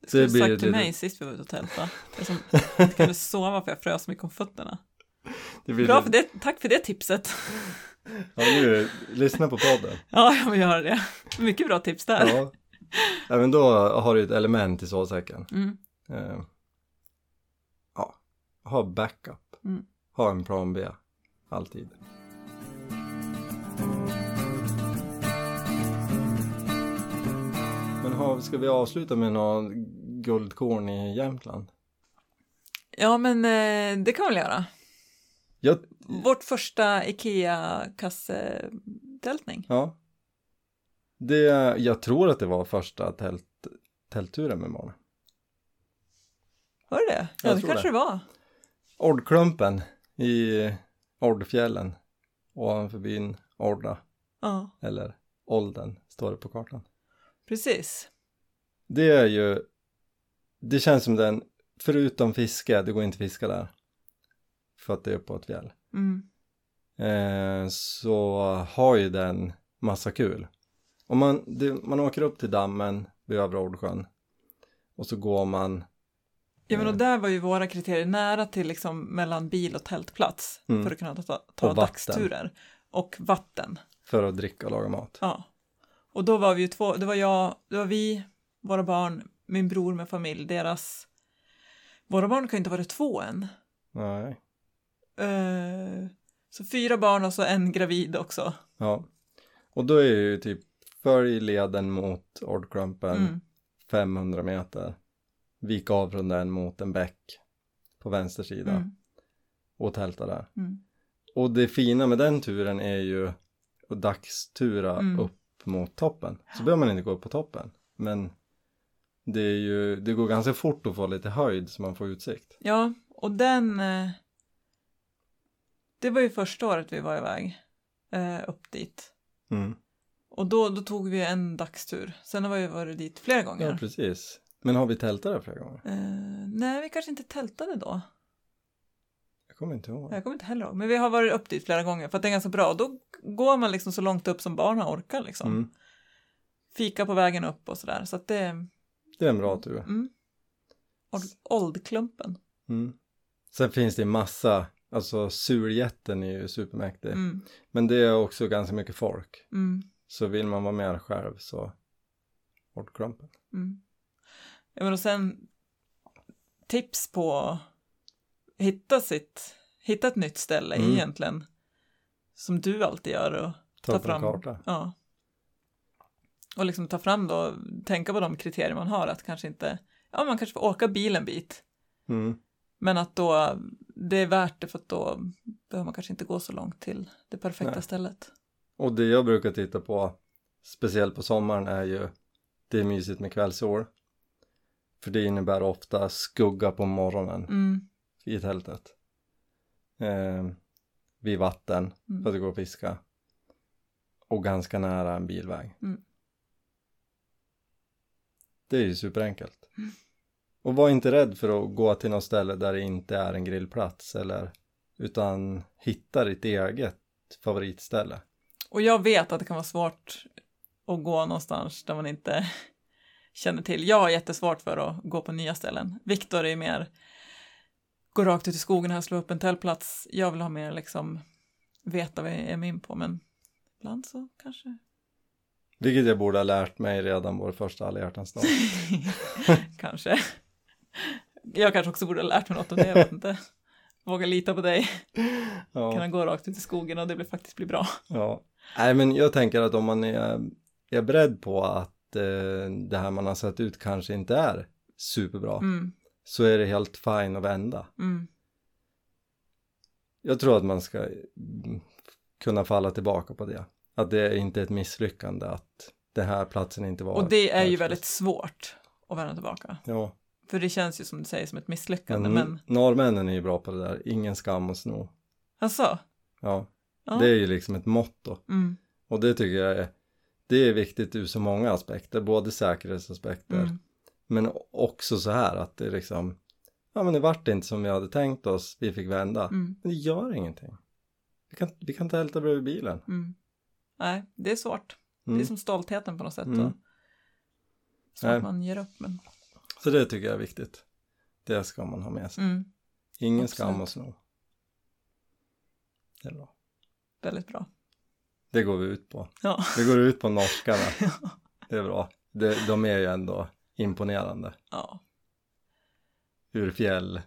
Det skulle du sagt till lite- mig sist vi var ute och tältade. Jag som inte kunde sova för jag frös mycket om fötterna. Bra för det, tack för det tipset. Ja, nu, lyssna på podden. Ja, jag vill göra det. Mycket bra tips där. Ja. men då har du ett element i sovsäcken. Mm, Eh, ha backup. Mm. Ha en plan B. Alltid. Men har, ska vi avsluta med någon guldkorn i Jämtland? ja, men eh, det kan vi väl göra. Jag, Vårt första IKEA-kassetältning. ja. Det, jag tror att det var första tält, tältturen med barnen. Var det det? Ja, Jag det kanske det. det var. Ordklumpen i Ordfjällen ovanför byn Orda Ja, eller Olden står det på kartan. precis. Det är ju det känns som den förutom fiske, det går inte att fiska där för att det är på ett fjäll Mm. eh, så har ju den massa kul om man, det, man åker upp till dammen vid Övre Ordsjön och så går man Ja, men och Eh. där var ju våra kriterier nära till liksom mellan bil och tältplats Mm. för att kunna ta, ta Och vatten. dagsturer. Och vatten. för att dricka och laga mat Ja. Och då var vi ju två, det var jag, det var vi, våra barn, min bror med familj, deras, våra barn kan ju inte vara två än. nej Eh, så fyra barn och så en gravid också. ja och då är det ju typ följ leden mot Ordklumpen Mm. 500 meter vik av från den mot en bäck på vänster sida Mm. och tälta där. Mm. Och det fina med den turen är ju att dagstura Mm. upp mot toppen. Så behöver man inte gå upp på toppen. Men det är ju, det går ganska fort att få lite höjd så man får utsikt. Ja, och den, eh, det var ju första året vi var iväg eh, upp dit. Mm. Och då, då tog vi en dagstur. Sen har vi varit dit flera gånger. Ja, precis. Men har vi tältat där flera gånger? Eh, nej, vi kanske inte tältade då. Jag kommer inte ihåg. Jag kommer inte heller ihåg. Men vi har varit upp dit flera gånger för att det är ganska bra. Då går man liksom så långt upp som barnen orkar liksom. Mm. Fika på vägen upp och sådär. Så att det... Det är en bra tur. Mm. Old, Oldklumpen. Mm. Sen finns det massa, alltså surjätten är ju supermäktig. Mm. Men det är också ganska mycket folk. Mm. Så vill man vara med själv så Ordklumpen. Mm. Ja, men och sen tips på hitta sitt, hitta ett nytt ställe Mm. egentligen. Som du alltid gör och Ta ta fram. karta. Ja. Och liksom ta fram då, tänka på de kriterier man har, att kanske inte, ja man kanske får åka bil en bit, Mm. men att då, det är värt det för att då behöver man kanske inte gå så långt till det perfekta Nej. stället. Och det jag brukar titta på, speciellt på sommaren, är ju det är mysigt med kvällsol. För det innebär ofta skugga på morgonen Mm, i tältet. Eh, vid vatten, Mm. för att gå och fiska. Och ganska nära en bilväg. Mm. Det är ju superenkelt. Och var inte rädd för att gå till något ställe där det inte är en grillplats eller utan hitta ditt eget favoritställe. Och jag vet att det kan vara svårt att gå någonstans där man inte känner till. Jag har jättesvårt för att gå på nya ställen. Viktor är mer gå rakt ut i skogen här, slå upp en tältplats. Jag vill ha mer liksom veta vad jag är med in på, men ibland så kanske Vilket jag borde ha lärt mig redan vår första alla hjärtans dag. kanske. Jag kanske också borde ha lärt mig något av det, jag vet inte. Våga lita på dig. Ja. Kunna gå rakt ut i skogen och det blir faktiskt bli bra. Ja, nej men jag tänker att om man är, är beredd på att eh, det här man har sett ut kanske inte är superbra Mm, så är det helt fine att vända. mm, Jag tror att man ska mm, kunna falla tillbaka på det. Att det är inte ett misslyckande att den här platsen inte var Och det är ju väldigt svårt att vända tillbaka. Ja, För det känns ju som du säger som ett misslyckande, men, men norrmännen är ju bra på det där, ingen skam att sno. alltså, Ja, ja. det är ju liksom ett motto. Mm, Och det tycker jag är, det är viktigt ur så många aspekter, både säkerhetsaspekter mm, Men också så här att det liksom Ja men det vart inte som vi hade tänkt oss, vi fick vända. mm, Men det gör ingenting. Vi kan, vi kan tälta bredvid bilen. mm. Nej, det är svårt. Mm. Det är som stoltheten på något sätt. Mm. Och, så att man ger upp, men Så det tycker jag är viktigt. Det ska man ha med sig. mm, Ingen absolut. skam att sno. Det är bra. väldigt bra. Det går vi ut på. Ja, Det går ut på norskarna. Det är bra. Det, de är ju ändå imponerande. ja, Ur fjäll.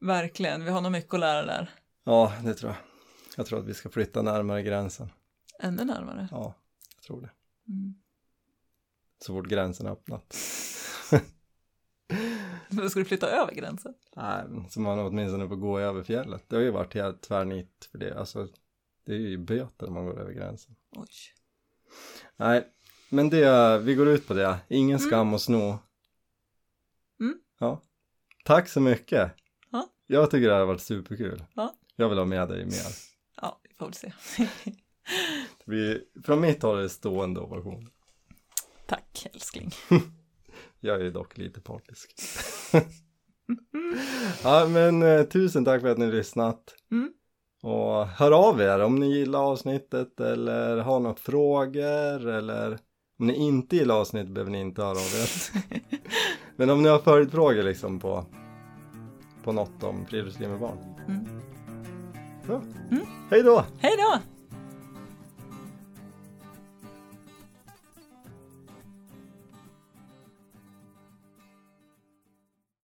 verkligen. Vi har nog mycket att lära där. Ja, det tror jag. Jag tror att vi ska flytta närmare gränsen. Ännu närmare. Ja, jag tror det. Mm. Så fort gränsen är öppnat. Då ska du flytta över gränsen? Nej, men så man åtminstone får gå över fjället. Det har ju varit helt tvärnit för det. Alltså, det är ju böter om man går över gränsen. Oj. Nej, men det, vi går ut på det. Ingen skam att sno. Mm. Ja. Tack så mycket. Ja. Jag tycker det här har varit superkul. Ja. Jag vill ha med dig mer. Ja, vi får väl se. Det blir, från mitt håll är det stående ovation. Tack, älskling. Jag är dock lite partisk. ja, men eh, tusen tack för att ni lyssnat. Mm. Och hör av er om ni gillar avsnittet eller har några frågor eller om ni inte gillar avsnittet behöver ni inte höra av er. Men om ni har följdfrågor liksom på, på något om friluftsliv med barn. Mm. Ja. Hej då! Hej då!